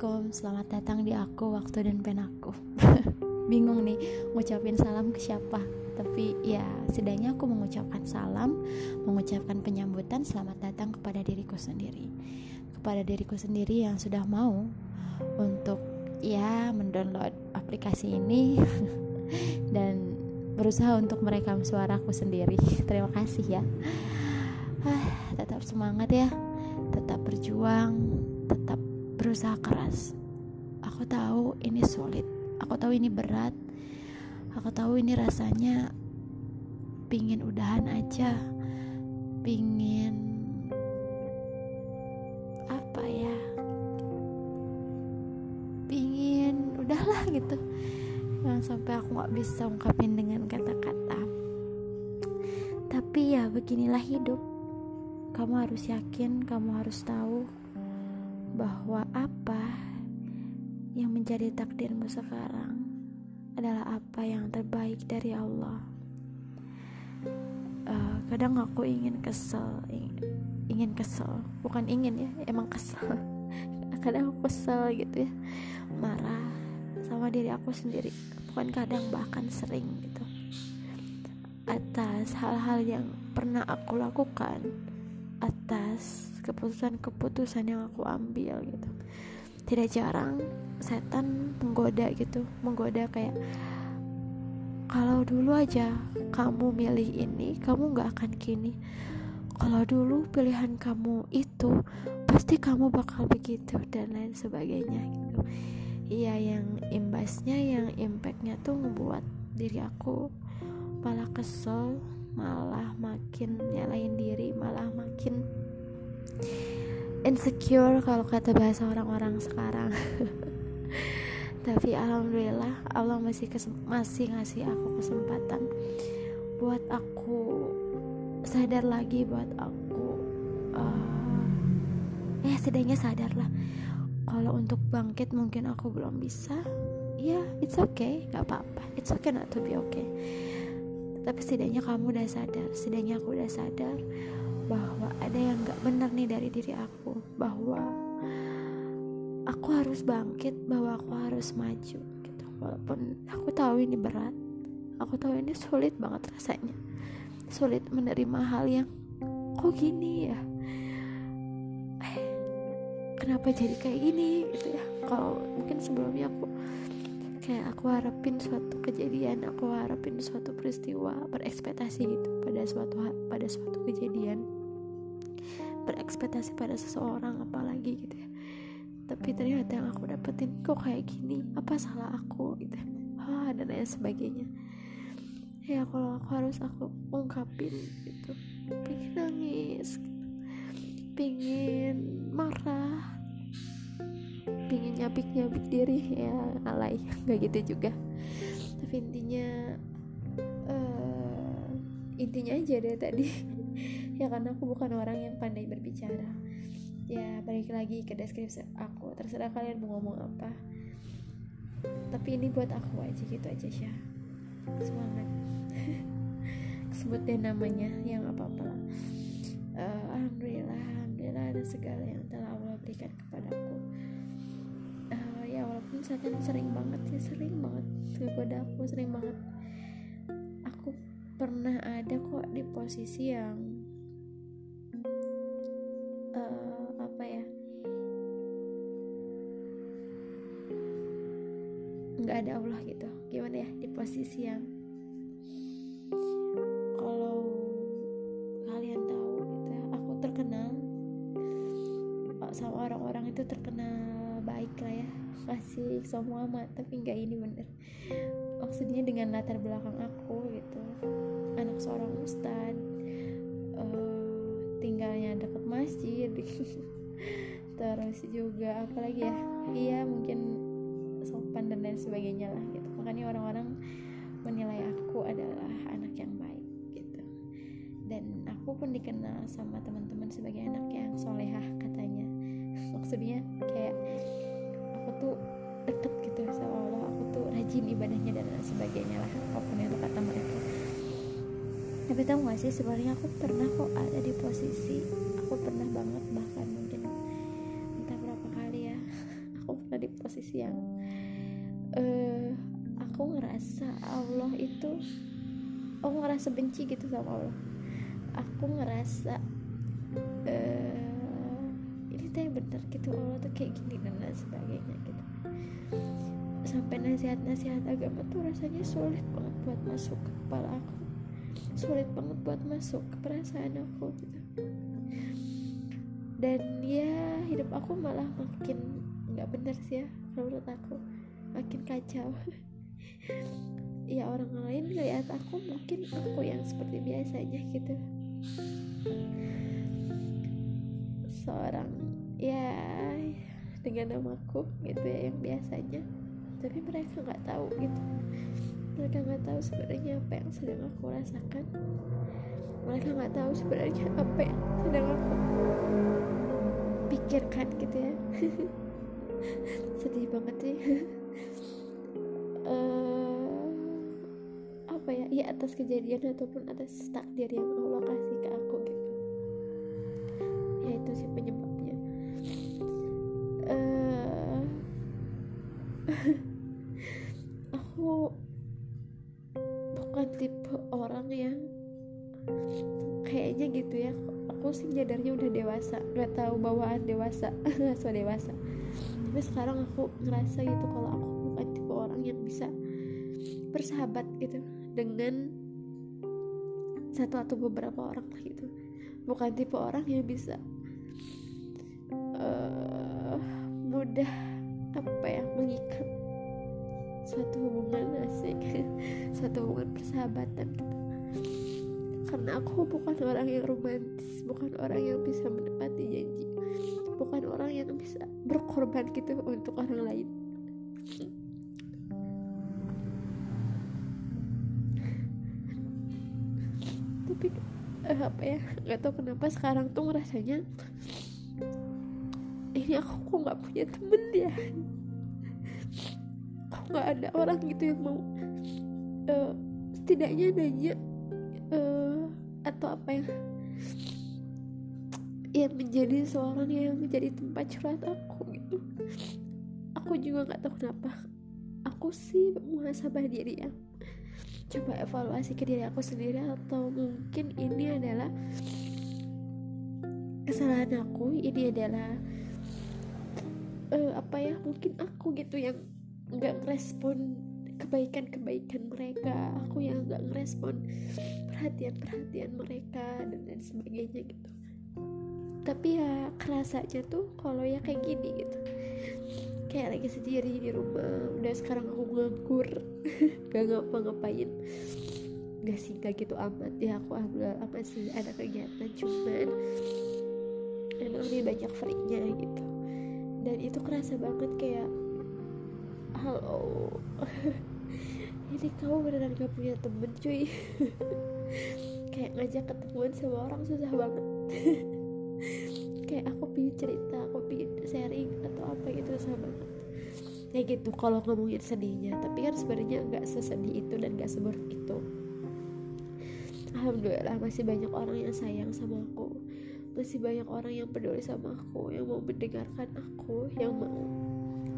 Assalamualaikum, selamat datang di aku, waktu dan penaku Bingung nih, ngucapin salam ke siapa? Tapi ya, setidaknya aku mengucapkan salam Mengucapkan penyambutan selamat datang kepada diriku sendiri. Kepada diriku sendiri yang sudah mau Untuk ya mendownload aplikasi ini Dan berusaha untuk merekam suaraku sendiri. Terima kasih ya. Ah, Tetap semangat ya. Tetap berjuang Tetap berusaha keras. Aku tahu ini sulit, aku tahu ini berat, aku tahu ini rasanya pingin udahan aja, pingin apa ya, pingin udahlah gitu. Jangan sampai aku nggak bisa ungkapin dengan kata-kata. Tapi ya beginilah hidup. Kamu harus yakin, kamu harus tahu bahwa apa yang menjadi takdirmu sekarang adalah apa yang terbaik dari Allah. Uh, kadang aku ingin kesel, ingin, kesel, bukan ingin ya, emang kesel. kadang aku kesel gitu ya, marah sama diri aku sendiri, bukan kadang bahkan sering gitu. Atas hal-hal yang pernah aku lakukan, atas keputusan-keputusan yang aku ambil gitu. Tidak jarang setan menggoda gitu. Menggoda kayak kalau dulu aja kamu milih ini kamu nggak akan kini kalau dulu pilihan kamu itu pasti kamu bakal begitu dan lain sebagainya gitu. Iya yang imbasnya yang impactnya tuh membuat diri aku malah kesel malah makin nyalain diri malah makin insecure kalau kata bahasa orang-orang sekarang. Tapi alhamdulillah Allah masih masih ngasih aku kesempatan buat aku sadar lagi buat aku uh, ya setidaknya sadar lah kalau untuk bangkit mungkin aku belum bisa. Ya yeah, it's okay nggak apa-apa. It's okay not to be okay. Tapi setidaknya kamu udah sadar setidaknya aku udah sadar bahwa ada yang gak benar nih dari diri aku bahwa aku harus bangkit bahwa aku harus maju gitu. Walaupun aku tahu ini berat aku tahu ini sulit banget rasanya. Sulit menerima hal yang kok gini ya? Eh, kenapa jadi kayak gini? Gitu ya. Kalau mungkin sebelumnya aku kayak aku harapin suatu kejadian aku harapin suatu peristiwa berekspektasi gitu pada suatu pada suatu kejadian berekspektasi pada seseorang apalagi gitu ya. Tapi ternyata yang aku dapetin kok kayak gini? Apa salah aku? gitu ah dan lain sebagainya. Ya kalau aku harus aku ungkapin gitu. Pengen nangis pengen marah pengen nyapik nyapik diri. Ya alay. Nggak gitu juga. Tapi intinya uh, intinya aja deh tadi ya karena aku bukan orang yang pandai berbicara. Ya balik lagi ke deskripsi aku. Terserah kalian mau ngomong apa. Tapi ini buat aku aja gitu aja sih semangat. Sebut namanya yang apa apa uh, alhamdulillah alhamdulillah ada segala yang telah Allah berikan kepadaku. Uh, ya walaupun setan sering banget ya sering banget. Kepada aku sering banget. Aku pernah ada kok di posisi yang nggak ada Allah gitu. Gimana ya? Di posisi yang kalau kalian tahu gitu ya aku terkenal sama orang-orang itu terkenal baik lah ya. Kasih semua amat tapi nggak ini bener. Maksudnya dengan latar belakang aku gitu. Anak seorang ustad uh, tinggalnya dekat masjid. Terus juga apalagi ya? Iya mungkin sopan dan lain sebagainya lah gitu. Makanya orang-orang menilai aku adalah anak yang baik gitu. Dan aku pun dikenal sama teman-teman sebagai anak yang solehah katanya. Maksudnya kayak aku tuh deket gitu sama Allah aku tuh rajin ibadahnya dan lain sebagainya lah apa pun itu kata mereka. Tapi tahu gak sih sebenarnya aku pernah kok ada di posisi yang uh, aku ngerasa Allah itu aku ngerasa benci gitu sama Allah. Aku ngerasa uh, ini teh bener gitu Allah tuh kayak gini dan lain sebagainya gitu. Sampai nasihat-nasihat agama tuh rasanya sulit banget buat masuk ke kepala aku. Sulit banget buat masuk ke perasaan aku gitu. Dan ya hidup aku malah makin nggak bener sih ya menurut aku makin kacau. Ya orang lain ngeliat aku mungkin aku yang seperti biasanya gitu. Seorang ya dengan namaku gitu ya yang biasanya. Tapi mereka nggak tahu gitu. Mereka nggak tahu sebenarnya apa yang sedang aku rasakan. Mereka nggak tahu sebenarnya apa yang sedang aku pikirkan gitu ya sedih banget sih. Uh, apa ya? Ya atas kejadian ataupun atas takdir yang Allah kasih ke aku gitu. Ya itu sih penyebabnya. Uh, aku bukan tipe orang yang kayaknya gitu ya. Aku sih nyadarnya udah dewasa. Nggak tahu bawaan dewasa. So dewasa tapi sekarang aku ngerasa gitu kalau aku bukan tipe orang yang bisa bersahabat gitu dengan satu atau beberapa orang lah gitu. Bukan tipe orang yang bisa uh, mudah apa ya mengikat suatu hubungan asik suatu hubungan persahabatan gitu. Karena aku bukan orang yang romantis bukan orang yang bisa menepati janji bukan orang yang bisa berkorban gitu untuk orang lain. Tapi uh, apa ya nggak tahu kenapa sekarang tuh rasanya ini aku kok nggak punya temen ya? Kok nggak ada orang gitu yang mau uh, setidaknya nanya uh, atau apa yang yang menjadi seorang yang menjadi tempat curhat aku gitu. Aku juga nggak tahu kenapa. Aku sih muhasabah diri ya coba evaluasi ke diri aku sendiri atau mungkin ini adalah kesalahan aku. Ini adalah uh, apa ya mungkin aku gitu yang nggak ngerespon kebaikan-kebaikan mereka. Aku yang nggak ngerespon perhatian-perhatian mereka dan lain sebagainya gitu tapi ya kerasanya tuh kalau ya kayak gini gitu. Kayak lagi sendiri di rumah. Udah sekarang aku nganggur. Gak ngapa-ngapain gak sih gak gitu amat. Ya aku alhamdulillah masih ada kegiatan. Cuman emang lebih banyak free-nya gitu. Dan itu kerasa banget kayak halo. Ini kamu beneran gak punya temen cuy? Kayak ngajak ketemuan sama orang susah banget kayak aku pingin cerita aku pingin sharing atau apa gitu sama kayak gitu kalau ngomongin sedihnya. Tapi kan sebenarnya nggak sesedih itu dan nggak seburuk itu. Alhamdulillah masih banyak orang yang sayang sama aku. Masih banyak orang yang peduli sama aku yang mau mendengarkan aku yang mau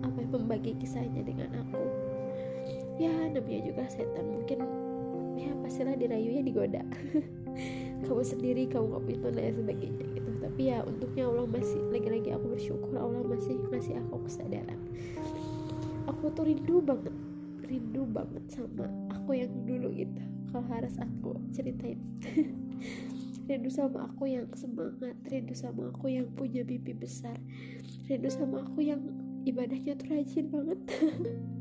apa yang membagi kisahnya dengan aku. Ya namanya juga setan. Mungkin ya pastilah dirayu ya digoda. Kamu sendiri kamu gak punya dan sebagainya tapi ya untuknya Allah masih lagi-lagi aku bersyukur Allah masih ngasih aku kesadaran. Aku tuh rindu banget rindu banget sama aku yang dulu gitu. Kalau harus aku ceritain rindu sama aku yang semangat rindu sama aku yang punya mimpi besar rindu sama aku yang ibadahnya tuh rajin banget.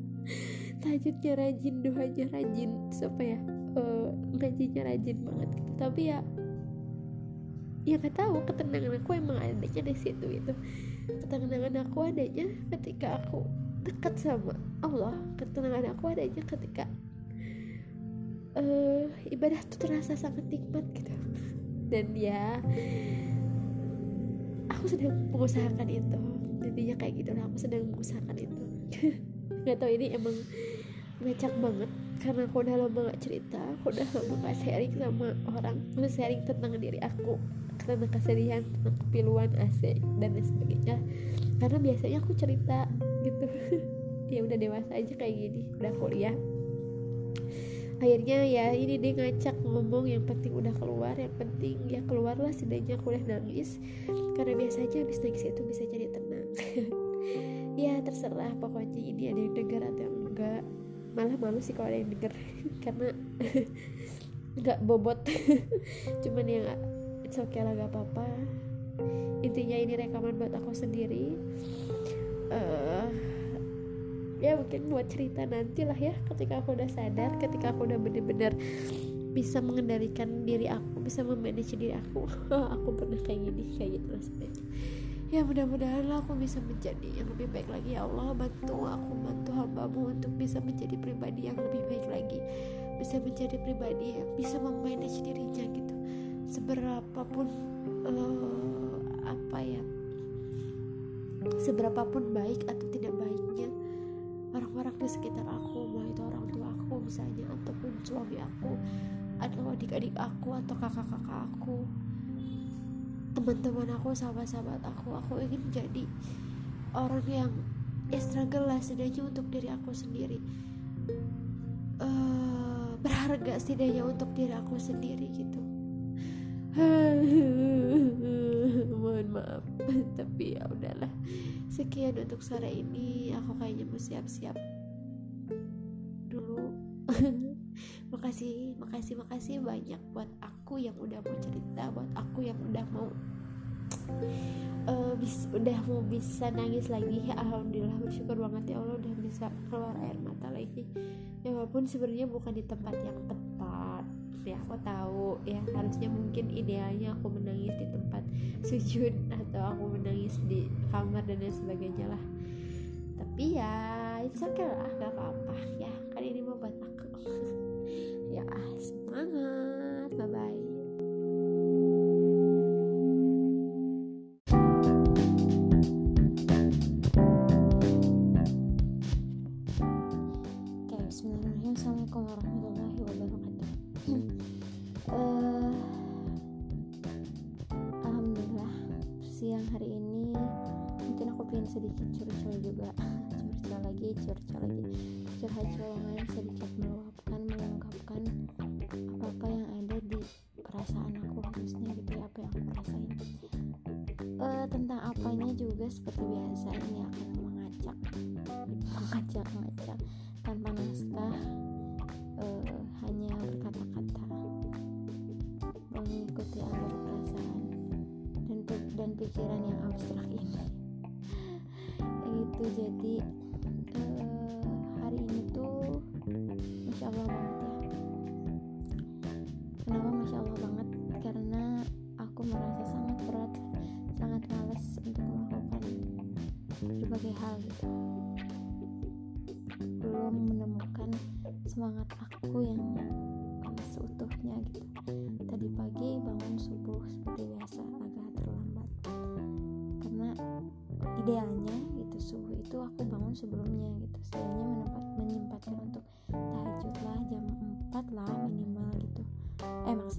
Tajudnya rajin doanya rajin supaya uh, ngajinya rajin banget gitu. Tapi ya ya gak tahu ketenangan aku emang adanya di situ itu ketenangan aku adanya ketika aku dekat sama Allah. Ketenangan aku adanya ketika uh, ibadah tuh terasa sangat nikmat gitu. Dan ya aku sedang mengusahakan itu. Intinya kayak gitu aku sedang mengusahakan itu. Nggak tahu ini emang ngecak banget. Karena aku udah lama gak cerita aku udah lama gak sharing sama orang. Sharing tentang diri aku tentang kesedihan tentang kepiluan asik dan lain sebagainya. Karena biasanya aku cerita gitu. Ya udah dewasa aja kayak gini udah kuliah. Akhirnya ya ini dia ngacak ngomong yang penting udah keluar yang penting ya keluarlah setidaknya aku udah nangis. Karena biasanya habis nangis itu bisa jadi tenang. Ya terserah pokoknya ini ada yang denger atau enggak. Malah malu sih kalau ada yang denger. Karena nggak bobot. Cuman yang it's okay lah gak apa-apa. Intinya ini rekaman buat aku sendiri. Uh, ya mungkin buat cerita nanti lah ya ketika aku udah sadar ketika aku udah bener-bener bisa mengendalikan diri aku bisa memanage diri aku. Aku pernah kayak gini kayak gitu sebenarnya. Ya mudah-mudahan lah aku bisa menjadi yang lebih baik lagi. Ya Allah bantu aku bantu hambamu untuk bisa menjadi pribadi yang lebih baik lagi. Bisa menjadi pribadi yang bisa memanage dirinya gitu seberapapun uh, apa ya seberapapun baik atau tidak baiknya orang-orang di sekitar aku mau itu orang tua aku misalnya ataupun suami aku atau adik-adik aku atau kakak-kakak aku teman-teman aku sahabat-sahabat aku aku ingin jadi orang yang ya struggle lah setidaknya untuk diri aku sendiri. Uh, berharga setidaknya untuk diri aku sendiri gitu tapi ya udahlah. Sekian untuk sore ini. Aku kayaknya mau siap-siap dulu. Makasih makasih makasih banyak buat aku yang udah mau cerita buat aku yang udah mau uh, bis, udah mau bisa nangis lagi. Alhamdulillah bersyukur banget ya Allah udah bisa keluar air mata lagi. Ya walaupun sebenarnya bukan di tempat yang tepat ya aku tahu. Ya harusnya mungkin idealnya aku menangis di tempat sujud atau aku menangis di kamar dan lain sebagainya lah. Tapi ya it's okay lah gak apa-apa. Ya kan ini mau buat aku. Ya semangat. Bye bye pikiran yang abstrak ini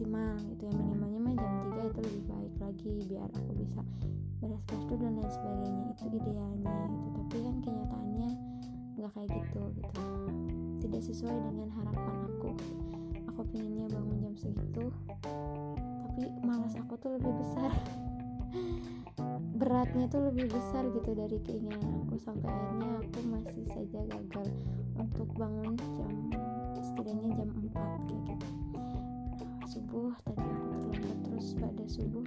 maksimal gitu ya. Minimalnya mah jam 3 itu lebih baik lagi biar aku bisa beres-beres dulu dan lain sebagainya. Itu idealnya gitu. Tapi kan kenyataannya nggak kayak gitu gitu. Tidak sesuai dengan harapan aku. Aku pinginnya bangun jam segitu tapi malas aku tuh lebih besar. Beratnya tuh lebih besar gitu dari keinginan aku. Sampai akhirnya aku masih saja gagal untuk bangun jam setidaknya jam 4 kayak gitu subuh tadi aku terlambat terus pada subuh.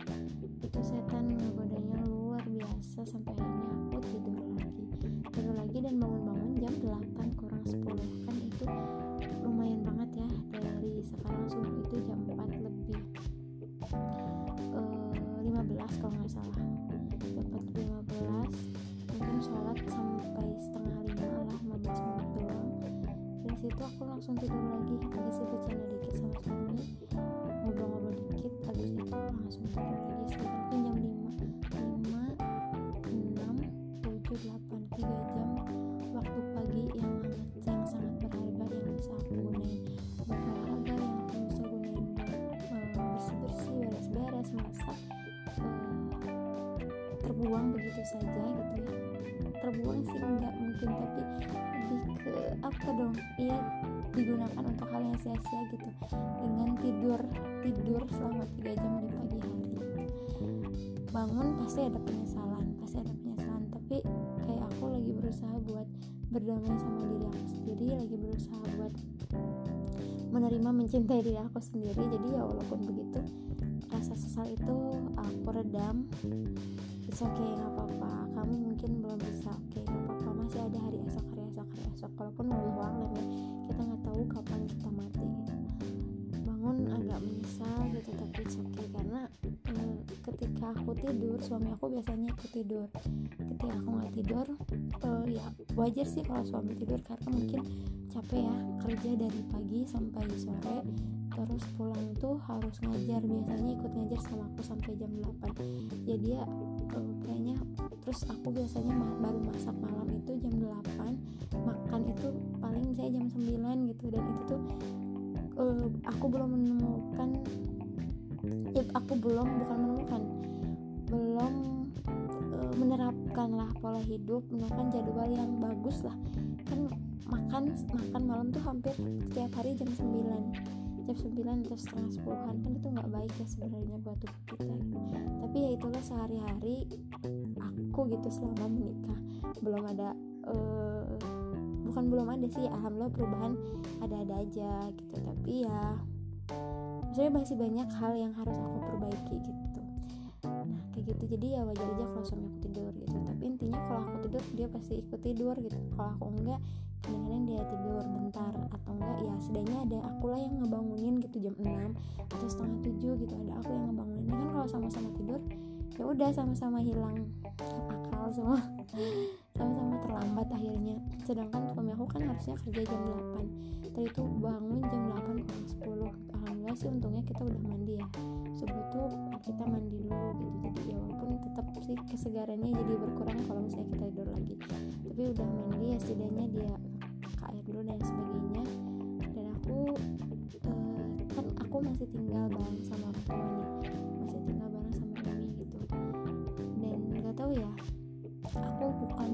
Itu setan ngegodanya luar biasa sampai akhirnya aku tidur lagi. Tidur lagi dan bangun-bangun jam 8 begitu saja gitu ya. Terbuang sih enggak mungkin tapi lebih ke apa dong? Iya digunakan untuk hal yang sia-sia gitu. Dengan tidur tidur selama tiga jam di pagi hari gitu. bangun pasti ada penyesalan pasti ada penyesalan. Tapi kayak aku lagi berusaha buat berdamai sama diri aku sendiri lagi berusaha buat menerima mencintai diri aku sendiri. Jadi ya walaupun begitu rasa sesal itu aku redam it's okay nggak apa-apa. Kamu mungkin belum bisa. Oke okay, apa-apa. Masih ada hari esok hari esok hari esok. Walaupun mau alam ya kita nggak tahu kapan kita mati gitu. Bangun agak menyesal gitu tapi it's okay. Karena eh, ketika aku tidur suami aku biasanya ikut tidur. Ketika aku nggak tidur eh, ya wajar sih kalau suami tidur. Karena mungkin capek ya kerja dari pagi sampai sore. Terus pulang itu harus ngajar. Biasanya ikut ngajar sama aku sampai jam 8 jadi ya uh, kayaknya terus aku biasanya baru masak malam itu jam 8 makan itu paling misalnya jam 9 gitu. Dan itu tuh uh, aku belum menemukan ya, aku belum bukan menemukan belum uh, menerapkan lah pola hidup menerapkan jadwal yang bagus lah. Kan makan makan malam tuh hampir setiap hari jam 9 jam 9 atau setengah sepuluhan. Kan itu nggak baik ya sebenarnya buat tubuh kita tapi ya itulah sehari-hari aku gitu selama menikah belum ada uh, bukan belum ada sih alhamdulillah perubahan ada-ada aja gitu. Tapi ya maksudnya masih banyak hal yang harus aku perbaiki gitu gitu. Jadi ya wajar aja kalau suami aku tidur gitu. Tapi intinya kalau aku tidur dia pasti ikut tidur gitu. Kalau aku enggak kadang-kadang dia tidur bentar atau enggak ya setidaknya ada aku lah yang ngebangunin gitu jam 6 atau setengah 7 gitu. Ada aku yang ngebangunin. Kan kalau sama-sama tidur ya udah sama-sama hilang akal semua. Sama-sama terlambat akhirnya. Sedangkan suami aku kan harusnya kerja jam 8 tadi itu bangun jam 8 kurang 10 alhamdulillah sih untungnya kita udah mandi ya subuh tuh kita mandi dulu gitu. Jadi ya walaupun tetap sih kesegarannya jadi berkurang kalau misalnya kita tidur lagi. Tapi udah mandi ya setidaknya dia pakai air dulu dan sebagainya. Dan aku uh, kan aku masih tinggal bareng sama orang tuanya masih tinggal bareng sama mami gitu. Dan nggak tahu ya aku bukan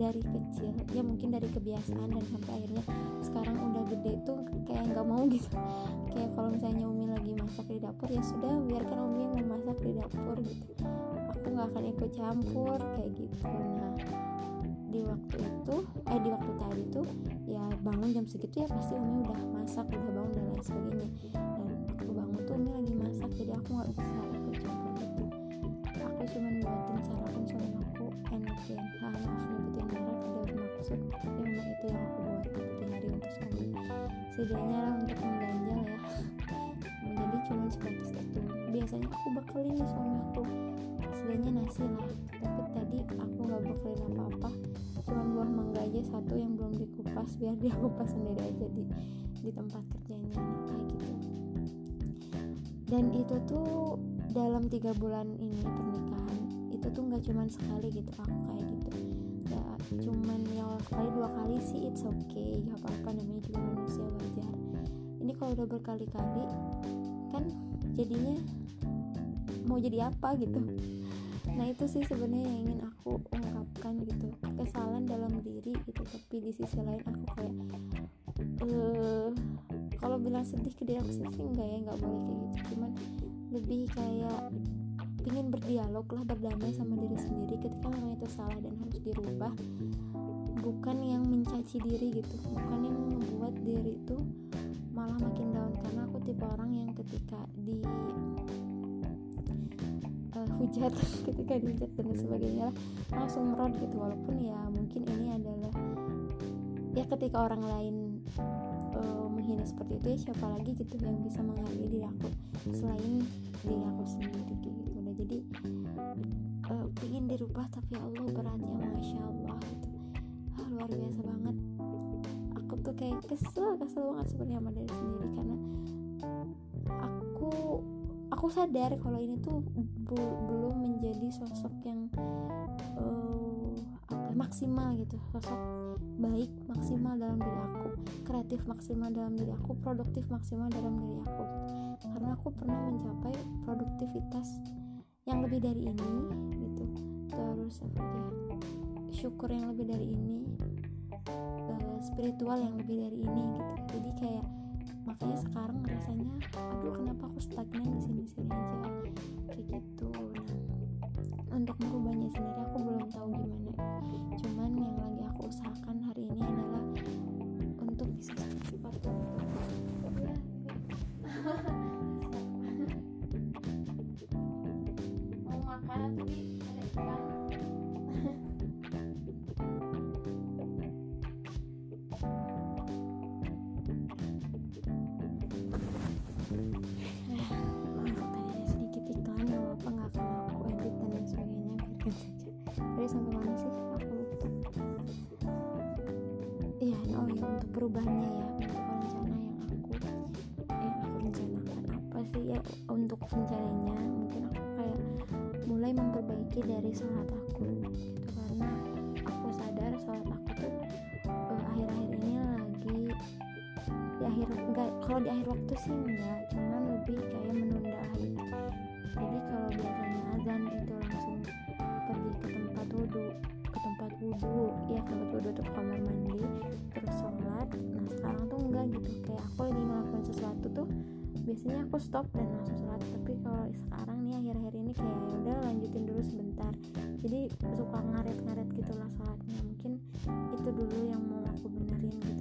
dari kecil ya mungkin dari kebiasaan dan sampai akhirnya sekarang udah gede tuh kayak nggak mau gitu. Kayak kalau misalnya Umi lagi masak di dapur ya sudah biarkan Umi yang memasak di dapur gitu. Aku nggak akan ikut campur kayak gitu. Nah di waktu itu eh di waktu tadi tuh ya bangun jam segitu ya pasti Umi udah masak udah bangun dan lain sebagainya. Dan waktu bangun tuh Umi lagi masak jadi aku nggak bisa ikut campur gitu. Aku cuma buatin aku ya nah, maaf nyebutin merek tidak bermaksud tapi memang itu yang aku buat di hari untuk suami setidaknya lah untuk mengganjal ya. Menjadi cuma sebatas itu. Biasanya aku bekelin nih suami aku. Setidaknya nasi lah. Tapi tadi aku nggak bekelin apa-apa. Cuma buah mangga aja satu yang belum dikupas biar dia kupas sendiri aja di di tempat kerjanya. Nah, kayak gitu. Dan itu tuh dalam tiga bulan ini pernikahan itu tuh nggak cuman sekali gitu aku kayak gitu. Nggak cuman ya sekali dua kali sih it's okay. Gak apa-apa namanya juga manusia wajar. Ini kalau udah berkali-kali kan jadinya mau jadi apa gitu. Nah itu sih sebenarnya yang ingin aku ungkapkan gitu. Kesalahan dalam diri gitu tapi di sisi lain aku kayak uh, kalau bilang sedih ke diri aku sendiri enggak ya nggak boleh kayak gitu. Cuman lebih kayak ingin berdialog lah berdamai sama diri sendiri ketika memang itu salah dan harus dirubah. Bukan yang mencaci diri gitu bukan yang membuat diri itu malah makin down. Karena aku tipe orang yang ketika di uh, hujat ketika dihujat dan sebagainya lah langsung merod gitu. Walaupun ya mungkin ini adalah ya ketika orang lain uh, menghina seperti itu ya siapa lagi gitu yang bisa menghargai diri aku selain diri aku sendiri gitu jadi uh, ingin dirubah tapi ya Allah beratnya masya Allah gitu. Ah, luar biasa banget. Aku tuh kayak kesel kesel banget sebenarnya sama diri sendiri karena aku aku sadar kalau ini tuh belum menjadi sosok yang uh, apa maksimal gitu. Sosok baik maksimal dalam diri aku kreatif maksimal dalam diri aku produktif maksimal dalam diri aku. Karena aku pernah mencapai produktivitas yang lebih dari ini gitu. Terus apa ya? Syukur yang lebih dari ini uh, spiritual yang lebih dari ini gitu. Jadi kayak makanya sekarang rasanya aduh kenapa aku stagnan di sini sini aja? Kayak gitu. Nah untuk merubahnya sendiri aku belum tahu gimana. Cuman yang lagi aku usahakan hari ini adalah untuk bisa seperti mau makan tapi ada ikan maaf kalau di akhir waktu sih enggak cuman lebih kayak menunda gitu jadi kalau biasanya azan itu langsung pergi ke tempat wudhu ke tempat wudhu ya ke tempat wudhu tuh kamar mandi terus sholat. Nah sekarang tuh enggak gitu kayak aku lagi ngelakuin sesuatu tuh biasanya aku stop dan langsung sholat. Tapi kalau sekarang nih akhir-akhir ini kayak ya udah lanjutin dulu sebentar. Jadi suka ngaret-ngaret gitulah sholatnya. Mungkin itu dulu yang mau aku benerin gitu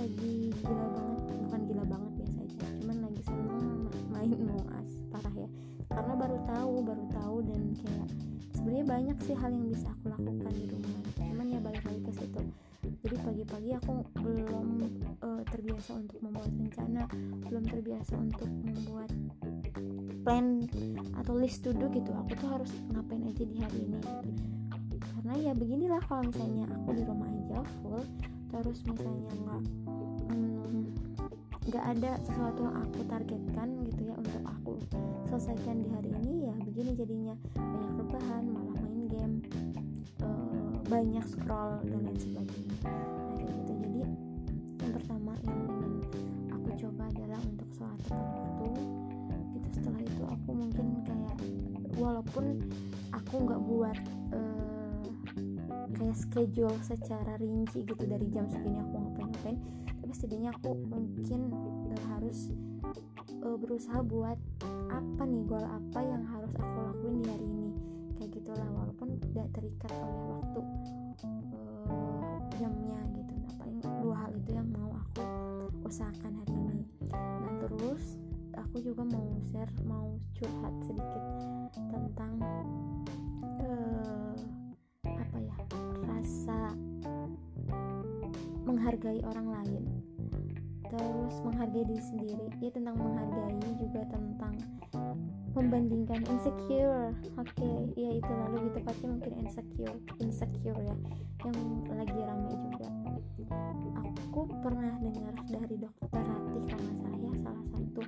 lagi gila banget bukan gila banget biasa aja cuman lagi seneng main moas parah ya. Karena baru tahu baru tahu dan kayak sebenarnya banyak sih hal yang bisa aku lakukan di rumah. Cuman ya balik lagi ke situ. Jadi pagi-pagi aku belum uh, terbiasa untuk membuat rencana belum terbiasa untuk membuat plan atau list to do gitu. Aku tuh harus ngapain aja di hari ini gitu. Karena ya beginilah kalau misalnya aku di rumah aja full terus misalnya nggak nggak ada sesuatu yang aku targetkan gitu ya untuk aku selesaikan di hari ini ya begini jadinya. Banyak rebahan malah main game uh, banyak scroll dan lain sebagainya. Nah kayak gitu. Jadi yang pertama yang ingin aku coba adalah untuk sholat tepat waktu. Gitu setelah itu aku mungkin kayak walaupun aku nggak buat uh, kayak schedule secara rinci gitu dari jam segini aku ngapain-ngapain tapi setidaknya aku mungkin uh, harus uh, berusaha buat apa nih goal apa yang harus aku lakuin di hari ini. Kayak gitulah walaupun tidak terikat oleh waktu uh, jamnya gitu. Nah paling dua hal itu yang mau aku usahakan hari ini. Nah terus aku juga mau share mau curhat sedikit tentang uh, apa ya rasa menghargai orang lain. Terus menghargai diri sendiri. Ya tentang menghargai juga tentang membandingkan insecure. Oke okay, ya itu lalu lebih tepatnya mungkin insecure insecure ya. Yang lagi ramai juga. Aku pernah dengar dari dokter Ratih kalau salah ya salah satu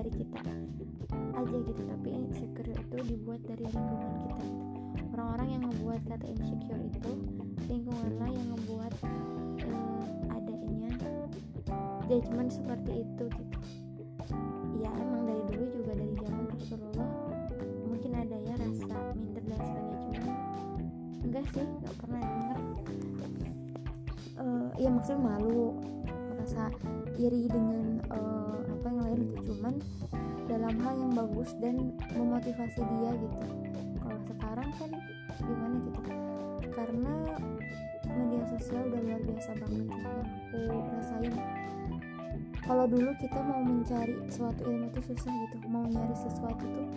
dari kita aja gitu. Tapi insecure itu dibuat dari lingkungan kita gitu. Orang-orang yang membuat kata insecure itu lingkunganlah yang membuat uh, adanya judgement seperti itu gitu. Ya emang dari dulu juga dari zaman Rasulullah mungkin ada ya rasa minder dan sebagainya. Cuman enggak sih nggak pernah denger. Uh, ya maksudnya malu merasa iri dengan uh, apa yang lain itu. Cuman dalam hal yang bagus dan memotivasi dia gitu. Kalau sekarang kan gimana gitu? Karena media sosial udah luar biasa banget ya yang aku rasain. Kalau dulu kita mau mencari suatu ilmu tuh susah gitu. Mau nyari sesuatu tuh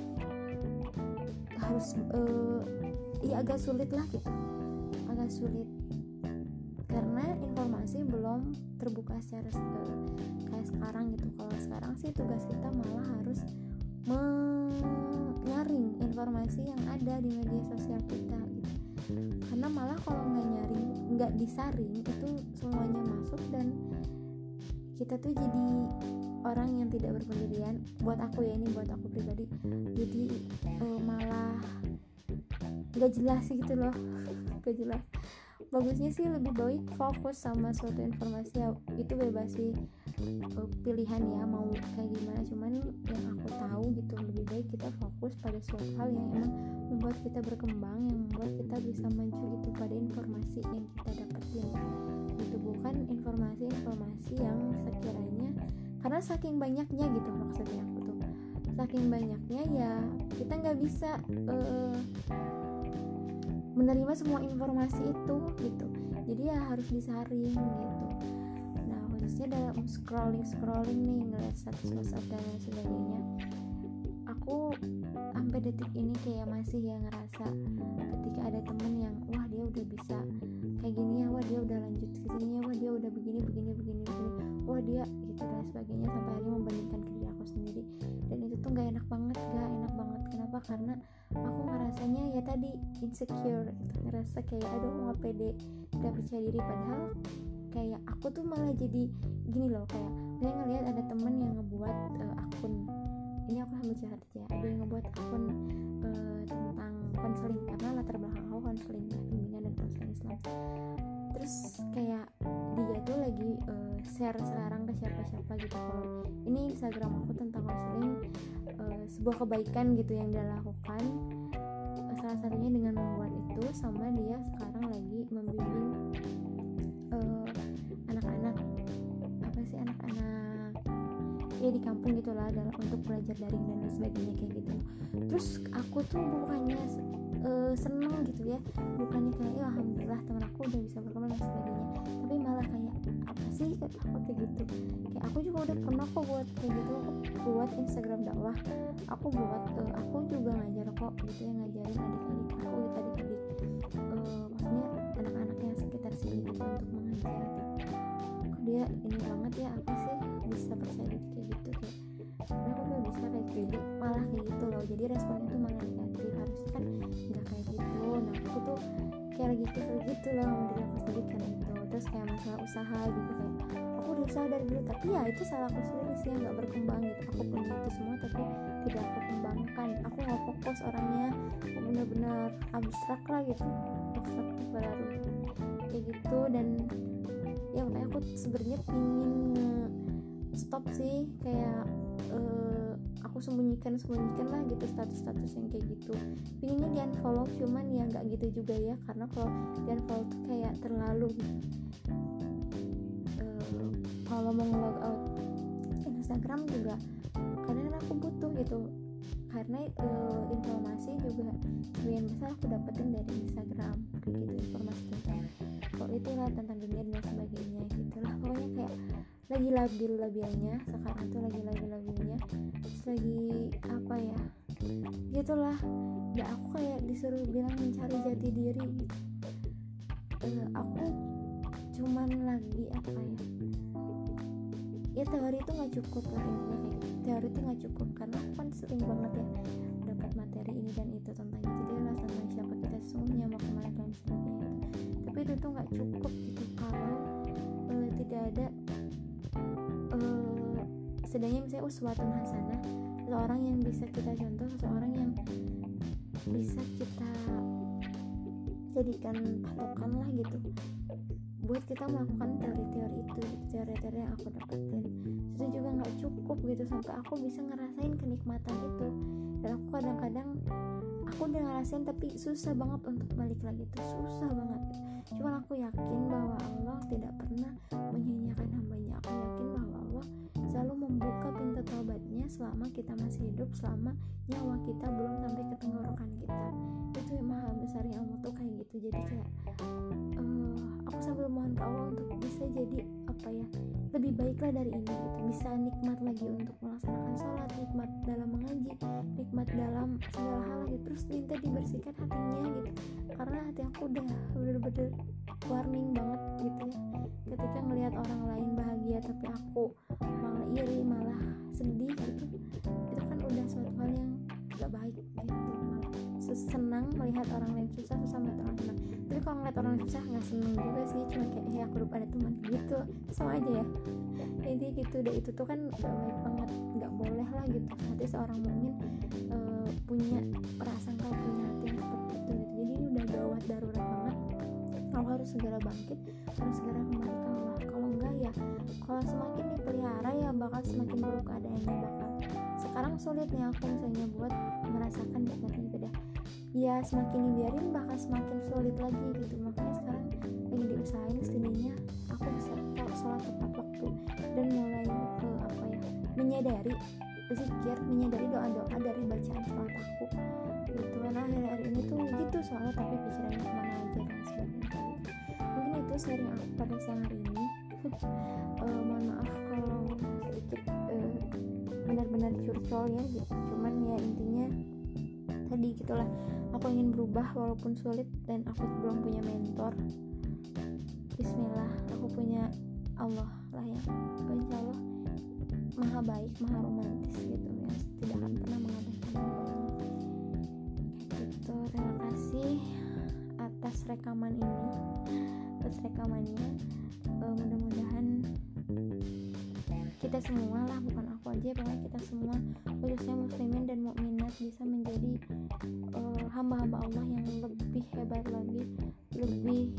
harus uh, ya agak sulit lah gitu. Agak sulit terbuka secara uh, kayak sekarang gitu. Kalau sekarang sih tugas kita malah harus menyaring informasi yang ada di media sosial kita gitu. Karena malah kalau nggak nyaring nggak disaring itu semuanya masuk dan kita tuh jadi orang yang tidak berpendirian. Buat aku ya ini buat aku pribadi. Jadi uh, malah nggak jelas gitu loh. Gak jelas bagusnya sih lebih baik fokus sama suatu informasi ya itu bebas sih uh, pilihan ya mau kayak gimana. Cuman yang aku tahu gitu lebih baik kita fokus pada suatu hal yang emang membuat kita berkembang yang membuat kita bisa maju gitu pada informasi yang kita dapetin. Itu bukan informasi-informasi yang sekiranya karena saking banyaknya gitu maksudnya aku tuh. Saking banyaknya ya kita nggak bisa uh, menerima semua informasi itu gitu. Jadi ya harus disaring gitu. Nah khususnya dalam scrolling scrolling nih ngeliat status WhatsApp dan lain sebagainya aku sampai detik ini kayak masih ya ngerasa ketika ada temen yang wah dia udah bisa kayak gini ya wah dia udah lanjut ke sini ya wah dia udah begini begini begini begini wah dia gitu dan sebagainya sampai akhirnya membandingkan diri aku sendiri. Dan itu tuh nggak enak banget gak enak banget. Kenapa? Karena aku ngerasanya ya tadi insecure gitu. Ngerasa kayak aduh nggak pede gak percaya diri. Padahal kayak aku tuh malah jadi gini loh kayak saya ngelihat ada temen yang ngebuat uh, akun. Ini aku sambil curhat aja ada yang ngebuat akun uh, tentang konseling karena latar belakang aku konseling bimbingan dan konseling Islam. Terus kayak dia tuh lagi uh, share sekarang ke siapa-siapa gitu. Kalau ini Instagram aku tentang konseling uh, sebuah kebaikan gitu yang dia lakukan. Uh, salah satunya dengan membuat itu sama dia sekarang lagi membimbing anak-anak. Uh, apa sih anak-anak? Ya di kampung gitulah dalam untuk belajar daring dan sebagainya kayak gitu. Terus aku tuh bukannya uh, seneng gitu ya. Bukannya kayak ya alhamdulillah teman aku udah bisa berkembang dan sebagainya. Tapi malah kayak apa sih aku kayak gitu. Kayak aku juga udah pernah kok buat kayak gitu aku buat Instagram dakwah. Aku buat uh, aku juga ngajar kok gitu ya ngajarin adik-adik aku gitu adik-adik uh, maksudnya anak-anak yang sekitar sini gitu untuk mengajar gitu. Kok dia ini banget ya apa sih bisa percaya diri kayak gitu kayak kenapa gue bisa kayak gitu malah kayak gitu loh. Jadi responnya tuh malah negatif harusnya kan nggak kayak gitu. Nah aku tuh kayak lagi kesel gitu loh sama diri aku. Sendiri kan itu terus kayak masalah usaha gitu kayak aku udah usaha dari dulu tapi ya itu salah aku sendiri sih yang nggak berkembang gitu. Aku punya itu semua tapi tidak aku kembangkan. Aku nggak fokus orangnya bener-bener abstrak lah gitu abstrak baru kayak gitu. Dan ya makanya aku sebenarnya pingin stop sih kayak uh, aku sembunyikan sembunyikan lah gitu status-status yang kayak gitu. Pinginnya di unfollow cuman ya nggak gitu juga ya karena kalau di unfollow tuh kayak terlalu uh, kalau mau log out Instagram juga kadang aku butuh gitu. Karena uh, informasi juga sebagian besar aku dapetin dari Instagram kayak gitu informasi tentang politik lah tentang dunia dan sebagainya gitu lah. Pokoknya kayak lagi labil-labilnya sekarang tuh lagi labil-labilnya. Terus lagi apa ya gitulah. Ya aku kayak disuruh bilang mencari jati diri. Uh, aku cuman lagi apa ya ya teori itu nggak cukup lah intinya kayak gitu. Teori itu nggak cukup karena aku kan sering banget ya dapat materi ini dan itu tentang jati diri lah tentang siapa kita sesungguhnya mau ke mana dan sebagainya tapi itu tuh nggak cukup gitu. Kalau uh, tidak ada setidaknya misalnya uswatun hasanah. Seseorang yang bisa kita contoh seseorang yang bisa kita jadikan patokan lah gitu. Buat kita melakukan teori-teori itu teori-teori yang aku dapetin. Itu juga nggak cukup gitu sampai aku bisa ngerasain kenikmatan itu. Dan aku kadang-kadang aku udah ngerasain tapi susah banget untuk balik lagi itu susah banget. Cuman aku yakin bahwa Allah tidak pernah taubatnya selama kita masih hidup selama nyawa kita belum sampai ke tenggorokan kita. Itu yang maha besarnya Allah tuh kayak gitu. Jadi kayak uh, aku sambil mohon ke Allah untuk bisa jadi apa ya lebih baiklah dari ini gitu. Bisa nikmat lagi untuk melaksanakan sholat nikmat dalam mengaji nikmat dalam segala hal lagi. Terus minta dibersihkan hatinya gitu. Karena hati aku udah bener-bener warning banget gitu ya. Ketika ngelihat orang lain bahagia tapi aku malah iri malah sedih gitu. Itu kan udah suatu hal yang gak baik gitu. Malah senang melihat orang lain susah susah melihat orang senang tapi kalau ngeliat orang susah nggak seneng juga sih. Cuma kayak ya aku lupa ada teman. Gitu. Sama aja ya. Jadi gitu deh. Itu tuh kan gak baik banget. Nggak boleh lah gitu. Hati seorang mukmin uh, punya perasaan kalau punya hati yang seperti itu gitu. Jadi ini udah gawat darurat banget. Aku harus segera bangkit harus segera kembali ke Allah. Kalau enggak ya kalau semakin dipelihara ya bakal semakin buruk keadaannya bakal. Sekarang sulitnya aku misalnya buat merasakan nikmatnya ya semakin dibiarin bakal semakin sulit lagi gitu. Makanya sekarang lagi diusahain setidaknya aku bisa tahu sholat tepat waktu dan mulai uh, apa ya menyadari zikir menyadari doa-doa dari bacaan sholat aku. Gitu kan hari-hari ini tuh gitu soalnya tapi pikirannya ke mana aja dan sebagainya. Mungkin itu sharing aku pada siang hari ini. Uh, mohon maaf kalau sedikit uh, benar-benar curcol ya gitu. Cuman ya intinya tadi gitulah aku ingin berubah walaupun sulit dan aku belum punya mentor. Bismillah aku punya Allah lah ya. Insya Allah maha baik maha romantis gitu ya. Tidak akan pernah mengabaikan kayak gitu terima kasih atas rekaman ini. Atas rekamannya. Uh, mudah-mudahan kita semua lah bukan aku aja pokoknya kita semua khususnya muslimin dan mukminat bisa menjadi uh, hamba-hamba Allah yang lebih hebat lagi lebih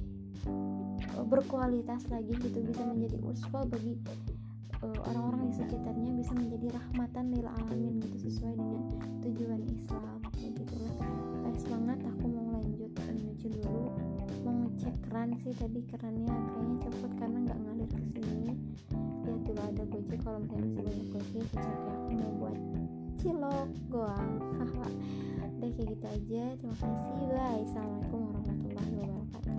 uh, berkualitas lagi gitu bisa menjadi uswa bagi orang-orang di sekitarnya bisa menjadi rahmatan lil alamin gitu sesuai dengan tujuan Islam kayak gitu lah. Semangat aku mau lanjut menuju dulu mau ngecek keran sih tadi kerannya kayaknya cepet karena nggak ngalir ke sini. Ya tuh ada gojek. Kalau misalnya masih banyak gojek ya aku mau buat cilok goang haha. Udah kayak gitu aja. Terima kasih. Bye. Assalamualaikum warahmatullahi wabarakatuh.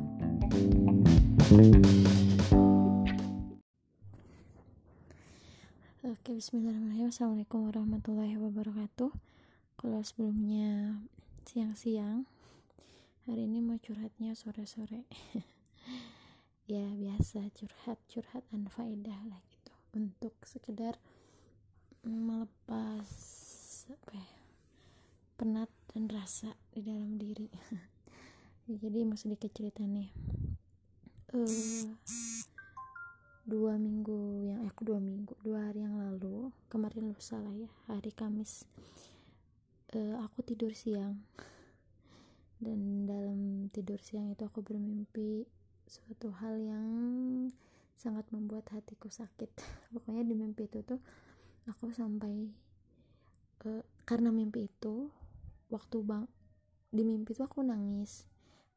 Oke bismillahirrahmanirrahim. Assalamualaikum warahmatullahi wabarakatuh. Kalau sebelumnya siang-siang Hari ini mau curhatnya sore-sore. Ya biasa curhat-curhat faedah lah gitu. Untuk sekedar melepas apa ya, penat dan rasa di dalam diri. Jadi mau sedikit cerita nih. Uh, dua minggu yang eh, aku dua minggu dua hari yang lalu kemarin lusa lah ya hari Kamis. Uh, aku tidur siang dan dalam tidur siang itu aku bermimpi suatu hal yang sangat membuat hatiku sakit. Pokoknya di mimpi itu tuh aku sampai uh, karena mimpi itu waktu bang di mimpi itu aku nangis.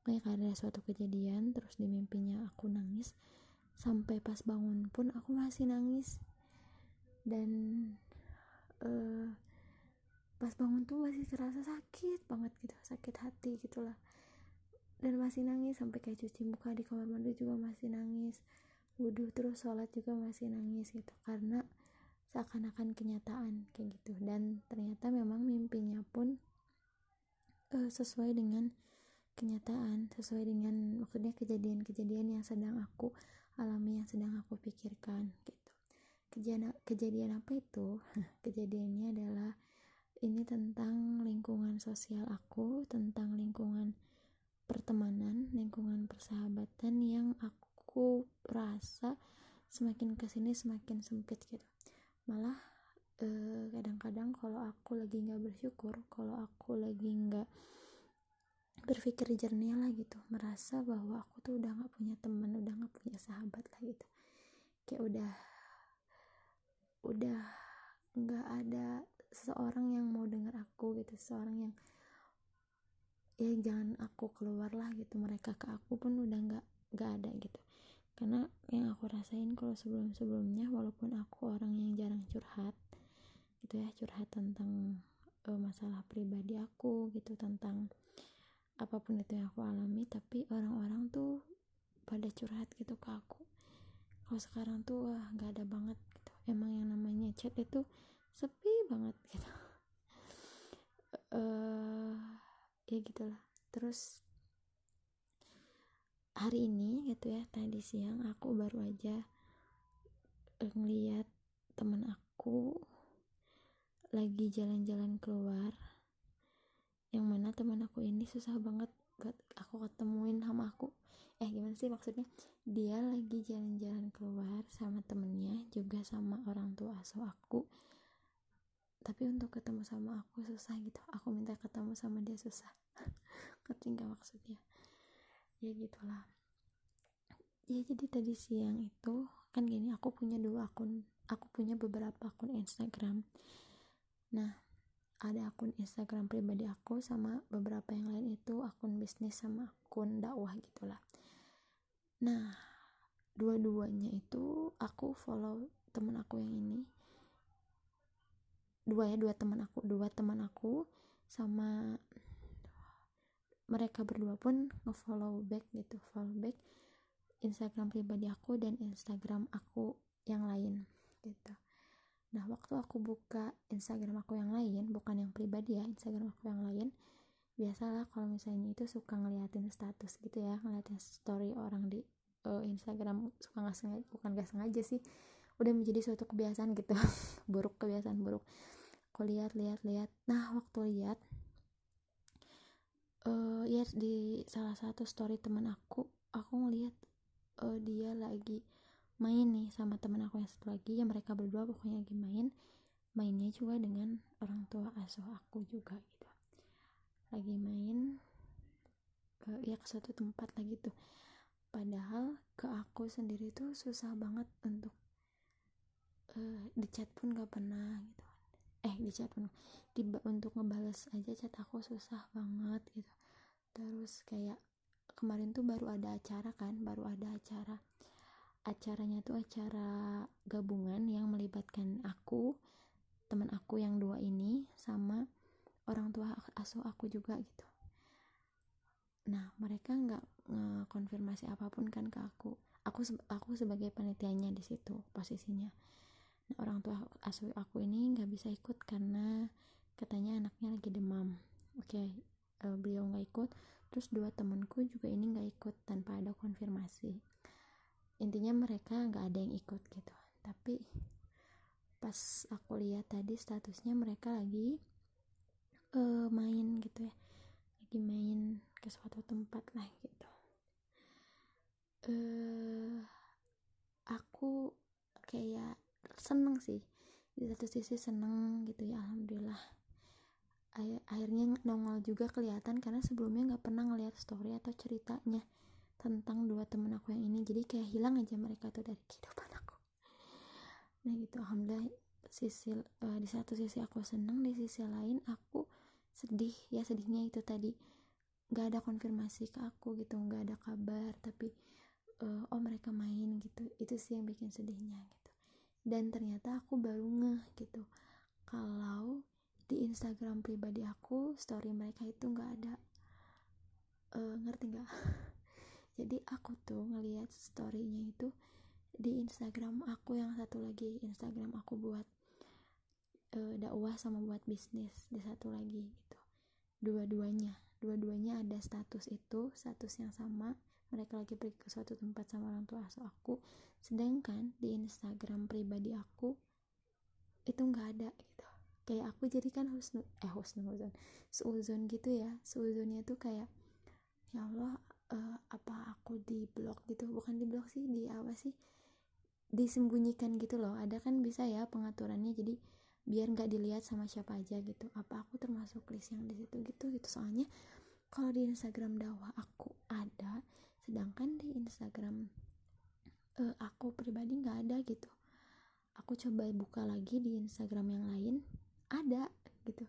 Kayak ada suatu kejadian terus di mimpinya aku nangis. Sampai pas bangun pun aku masih nangis. Dan uh, pas bangun tuh masih terasa sakit banget gitu sakit hati gitulah. Dan masih nangis sampai kayak cuci muka di kamar mandi juga masih nangis. Wudhu terus sholat juga masih nangis gitu karena seakan-akan kenyataan kayak gitu. Dan ternyata memang mimpinya pun uh, sesuai dengan kenyataan sesuai dengan maksudnya kejadian-kejadian yang sedang aku alami yang sedang aku pikirkan gitu. Kejadian kejadian apa itu? Kejadiannya adalah ini tentang lingkungan sosial aku tentang lingkungan pertemanan lingkungan persahabatan yang aku rasa semakin ke sini semakin sempit gitu. Malah eh, kadang-kadang kalau aku lagi nggak bersyukur kalau aku lagi nggak berpikir jernih lah gitu merasa bahwa aku tuh udah nggak punya teman udah nggak punya sahabat lah gitu. Kayak udah udah nggak ada seseorang yang mau dengar aku gitu seseorang yang ya jangan aku keluar lah gitu mereka ke aku pun udah nggak nggak ada gitu. Karena yang aku rasain kalau sebelum sebelumnya walaupun aku orang yang jarang curhat gitu ya curhat tentang uh, masalah pribadi aku gitu tentang apa pun itu yang aku alami tapi orang-orang tuh pada curhat gitu ke aku. Kalau sekarang tuh wah nggak ada banget gitu. Emang yang namanya chat itu sepi banget gitu. Uh, ya gitulah. Terus hari ini gitu ya tadi siang aku baru aja ngeliat temen aku lagi jalan-jalan keluar yang mana teman aku ini susah banget buat aku ketemuin sama aku. Eh gimana sih maksudnya? Dia lagi jalan-jalan keluar sama temennya juga sama orang tua asuh aku tapi untuk ketemu sama aku susah gitu. Aku minta ketemu sama dia susah. Ngerti gak maksudnya? Ya gitulah. Ya jadi tadi siang itu kan gini aku punya dua akun. Aku punya beberapa akun Instagram. Nah ada akun Instagram pribadi aku sama beberapa yang lain itu akun bisnis sama akun dakwah gitulah. Nah dua-duanya itu aku follow temen aku yang ini dua ya dua teman aku dua teman aku sama mereka berdua pun ngefollow back gitu follow back Instagram pribadi aku dan Instagram aku yang lain gitu. Nah waktu aku buka Instagram aku yang lain bukan yang pribadi ya Instagram aku yang lain biasalah kalau misalnya itu suka ngeliatin status gitu ya ngeliatin story orang di uh, Instagram suka nggak sengaja bukan nggak sengaja sih udah menjadi suatu kebiasaan gitu buruk kebiasaan buruk aku lihat lihat lihat. Nah waktu lihat uh, ya di salah satu story teman aku aku ngeliat uh, dia lagi main nih sama teman aku yang satu lagi ya mereka berdua pokoknya lagi main mainnya juga dengan orang tua asuh aku juga gitu. Lagi main ke ya ke suatu tempat lagi tuh. Padahal ke aku sendiri tuh susah banget untuk uh, di chat pun gak pernah gitu eh di chat pun di, untuk ngebales aja chat aku susah banget gitu. Terus kayak kemarin tuh baru ada acara kan baru ada acara. Acaranya tuh acara gabungan yang melibatkan aku teman aku yang dua ini sama orang tua asuh aku juga gitu. Nah mereka nggak konfirmasi apa pun kan ke aku. Aku aku sebagai panitianya di situ posisinya orang tua asuh aku ini nggak bisa ikut karena katanya anaknya lagi demam. Oke okay, uh, beliau nggak ikut. Terus dua temanku juga ini nggak ikut tanpa ada konfirmasi. Intinya mereka nggak ada yang ikut gitu. Tapi pas aku lihat tadi statusnya mereka lagi uh, main gitu ya. Lagi main ke suatu tempat lah gitu. Uh, aku kayak seneng sih. Di satu sisi seneng gitu ya alhamdulillah. Akhirnya nongol juga kelihatan karena sebelumnya nggak pernah ngeliat story atau ceritanya tentang dua temen aku yang ini. Jadi kayak hilang aja mereka tuh dari kehidupan aku. Nah gitu alhamdulillah sisi uh, di satu sisi aku seneng di sisi lain aku sedih. Ya sedihnya itu tadi. Nggak ada konfirmasi ke aku gitu nggak ada kabar tapi uh, oh mereka main gitu. Itu sih yang bikin sedihnya gitu dan ternyata aku baru ngeh gitu. Kalau di Instagram pribadi aku story mereka itu nggak ada. Uh, ngerti nggak? Jadi aku tuh ngeliat storynya itu di Instagram aku yang satu lagi Instagram aku buat uh, dakwah sama buat bisnis di satu lagi gitu. Dua-duanya. Dua-duanya ada status itu status yang sama mereka lagi pergi ke suatu tempat sama orang tua asuh aku. Sedangkan di Instagram pribadi aku itu nggak ada gitu. Kayak aku jadi kan husnu eh husnuzon. Seuzon gitu ya. Seuzonnya tuh kayak ya Allah uh, apa aku di blog gitu? Bukan di blog sih di apa sih? Disembunyikan gitu loh. Ada kan bisa ya pengaturannya. Jadi biar nggak dilihat sama siapa aja gitu. Apa aku termasuk list yang di situ gitu gitu. Soalnya kalau di Instagram dakwah aku ada sedangkan di Instagram uh, aku pribadi nggak ada gitu. Aku coba buka lagi di Instagram yang lain ada gitu.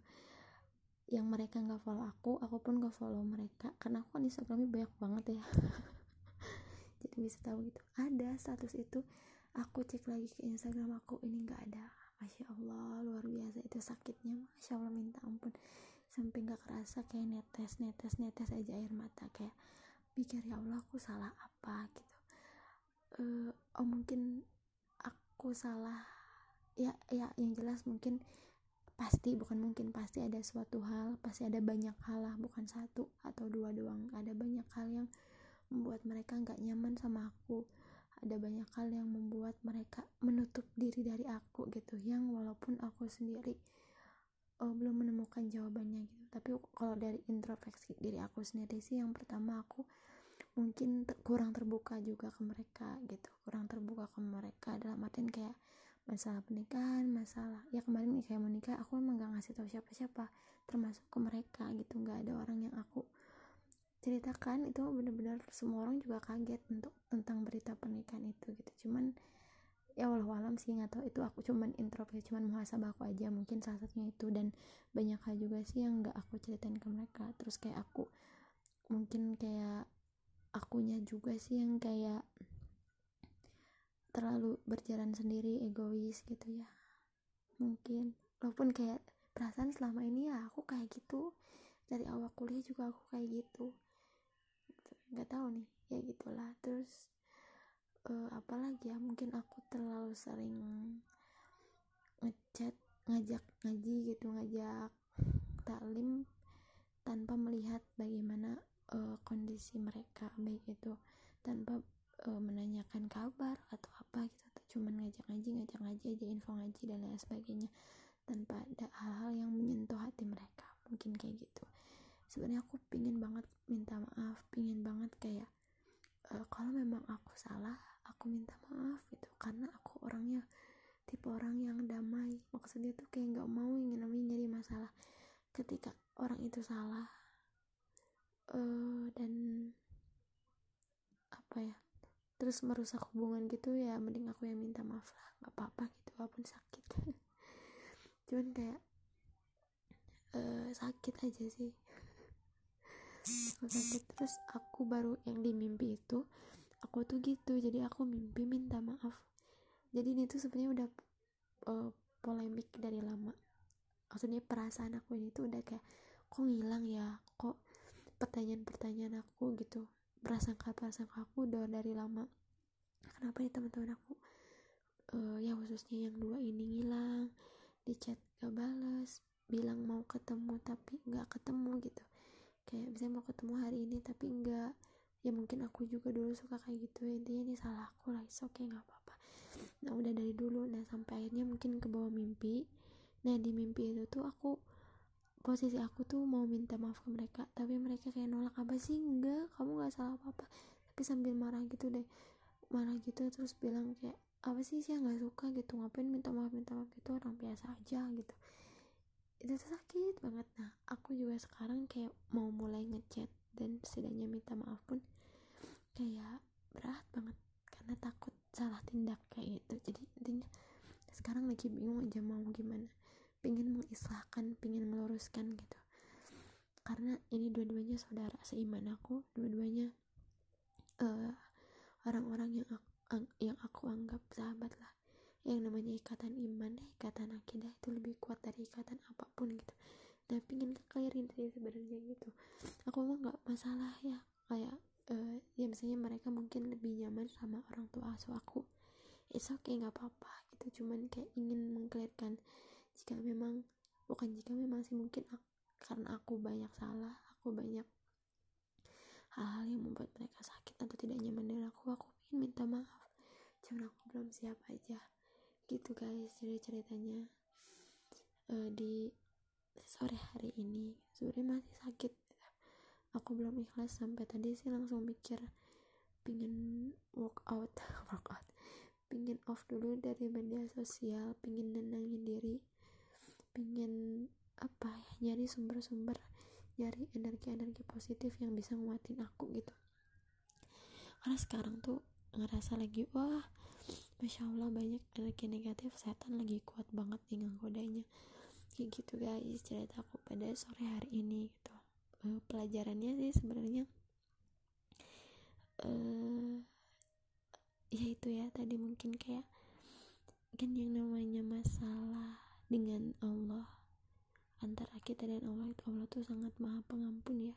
Yang mereka nggak follow aku aku pun nggak follow mereka. Karena aku kan instagramnya banyak banget ya. Jadi bisa tahu gitu. Ada status itu aku cek lagi ke instagram aku ini nggak ada. Masya allah luar biasa. Itu sakitnya masya allah minta ampun. Sampai nggak kerasa kayak netes netes netes aja air mata kayak pikir ya allah aku salah apa? gitu. Uh, oh mungkin aku salah. Ya ya yang jelas mungkin pasti bukan mungkin pasti ada suatu hal pasti ada banyak hal lah bukan satu atau dua doang. Ada banyak hal yang membuat mereka nggak nyaman sama aku. Ada banyak hal yang membuat mereka menutup diri dari aku gitu yang walaupun aku sendiri oh, belum menemukan jawabannya gitu. Tapi kalau dari introspeksi diri aku sendiri sih yang pertama aku mungkin ter kurang terbuka juga ke mereka gitu. Kurang terbuka ke mereka dalam artian kayak masalah pernikahan masalah ya kemarin nih kayak menikah aku emang gak ngasih tahu siapa-siapa termasuk ke mereka gitu. Nggak ada orang yang aku ceritakan itu benar-benar semua orang juga kaget untuk tentang berita pernikahan itu gitu. Cuman ya walau alam sih nggak tahu itu aku cuman introspeksi cuman muhasabah aku aja mungkin salah satunya itu. Dan banyak hal juga sih yang nggak aku ceritain ke mereka. Terus kayak aku mungkin kayak akunya juga sih yang kayak terlalu berjalan sendiri egois gitu ya. Mungkin. Walaupun kayak perasaan selama ini ya aku kayak gitu. Dari awal kuliah juga aku kayak gitu. Nggak tahu nih ya gitulah. Terus uh, apalagi ya? Mungkin aku terlalu sering ngechat ngajak ngaji gitu ngajak taklim tanpa melihat bagaimana uh, kondisi mereka baik itu tanpa uh, menanyakan kabar atau apa gitu cuman ngajak ngaji ngajak ngaji aja info ngaji dan lain sebagainya tanpa ada hal-hal yang menyentuh hati mereka mungkin kayak gitu. Sebenarnya aku pingin banget minta maaf pingin banget kayak uh, kalau memang aku salah aku minta maaf gitu karena aku orangnya tipe orang yang damai. Maksudnya tuh kayak nggak mau ingin namanya jadi masalah. Ketika orang itu salah uh, dan apa ya terus merusak hubungan gitu ya mending aku yang minta maaf lah nggak apa-apa gitu walaupun sakit. Cuman kayak uh, sakit aja sih. Sakit terus aku baru yang di mimpi itu aku tuh gitu jadi aku mimpi minta maaf. Jadi ini tuh sebenarnya udah uh, polemik dari lama. Maksudnya perasaan aku ini tuh udah kayak kok ngilang ya kok pertanyaan-pertanyaan aku gitu prasangka-prasangka aku udah dari lama. Kenapa nih teman-teman aku? Uh, ya khususnya yang dua ini ngilang di chat gak balas bilang mau ketemu tapi nggak ketemu gitu. Kayak misalnya mau ketemu hari ini tapi enggak ya mungkin aku juga dulu suka kayak gitu intinya ini salah aku lah oke okay nggak apa-apa. Nah udah dari dulu nah sampai akhirnya mungkin ke bawah mimpi. Nah di mimpi itu tuh aku posisi aku tuh mau minta maaf ke mereka tapi mereka kayak nolak apa sih? Enggak kamu nggak salah apa-apa. Tapi sambil marah gitu deh marah gitu terus bilang kayak apa sih? Sih nggak suka gitu ngapain minta maaf minta maaf gitu? Orang biasa aja gitu. Itu tuh sakit banget. Nah aku juga sekarang kayak mau mulai ngechat dan setidaknya minta maaf pun kayak berat banget karena takut salah tindak kayak gitu. Jadi intinya sekarang lagi bingung aja mau gimana pengen mengislahkan pengen meluruskan gitu. Karena ini dua-duanya saudara seiman aku dua-duanya uh, orang-orang yang aku, yang aku anggap sahabat lah. Yang namanya ikatan iman ikatan akidah itu lebih kuat dari ikatan apa pun gitu. Nah pingin clearin sih sebenarnya gitu. Aku mah nggak masalah ya kayak uh, ya misalnya mereka mungkin lebih nyaman sama orang tua asuh aku. It's okay nggak apa-apa gitu. Cuman kayak ingin mengklirkan jika memang bukan jika memang sih mungkin aku, karena aku banyak salah aku banyak hal-hal yang membuat mereka sakit atau tidak nyaman dengan aku aku ingin minta maaf. Cuman aku belum siap aja. Gitu guys jadi ceritanya uh, di sore hari ini. Sebenarnya masih sakit. Aku belum ikhlas sampai tadi sih langsung mikir pingin work out work out. Pingin off dulu dari media sosial pingin nenangin diri pingin apa ya nyari sumber-sumber nyari energi-energi positif yang bisa nguatin aku gitu. Karena sekarang tuh ngerasa lagi wah masya allah banyak energi negatif setan lagi kuat banget nih nggodanya kayak gitu guys cerita aku pada sore hari ini gitu. Uh, pelajarannya sih sebenarnya uh, ya itu ya tadi mungkin kayak kan yang namanya masalah dengan Allah. Antara kita dan Allah itu Allah tuh sangat maha pengampun ya.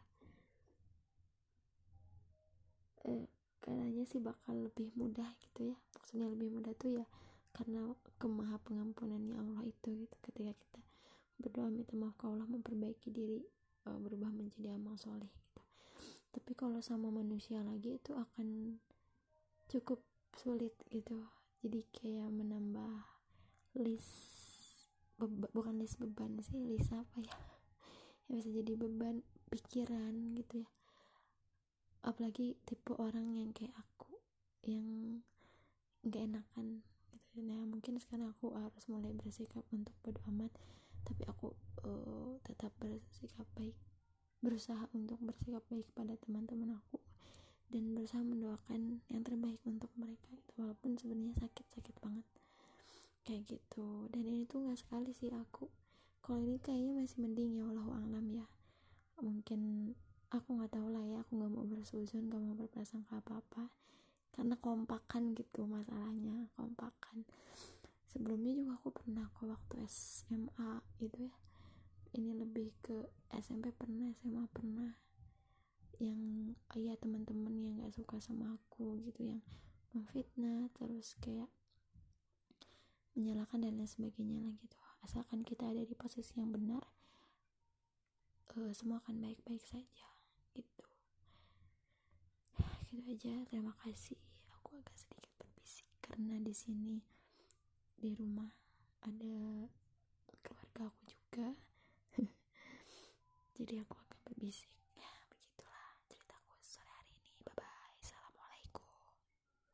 Uh, katanya sih bakal lebih mudah gitu ya. Maksudnya lebih mudah tuh ya karena kemaha pengampunannya Allah itu gitu. Ketika kita berdoa minta maaf ke Allah memperbaiki diri uh, berubah menjadi amal soleh gitu. Tapi kalau sama manusia lagi itu akan cukup sulit gitu. Jadi kayak menambah list bukan list beban sih list apa ya? Ya bisa jadi beban pikiran gitu ya. Apalagi tipe orang yang kayak aku yang gak enakan gitu nah mungkin sekarang aku harus mulai bersikap untuk bodo amat tapi aku uh, tetap bersikap baik. Berusaha untuk bersikap baik pada teman-teman aku dan berusaha mendoakan yang terbaik untuk mereka itu walaupun sebenarnya sakit-sakit banget kayak gitu. Dan ini tuh nggak sekali sih aku. Kalau ini kayaknya masih mending ya Allah alam ya. Mungkin aku nggak tahu lah ya aku nggak mau bersuzon nggak mau berprasangka apa apa karena kompakan gitu masalahnya kompakan. Sebelumnya juga aku pernah kok waktu SMA itu ya. Ini lebih ke SMP pernah SMA pernah. Yang ya teman-teman yang gak suka sama aku gitu yang memfitnah terus kayak menyalahkan dan lain sebagainya lah gitu. Asalkan kita ada di posisi yang benar uh, semua akan baik-baik saja gitu. Gitu aja terima kasih. Aku agak sedikit berbisik karena di sini di rumah ada keluarga aku juga. Jadi aku agak berbisik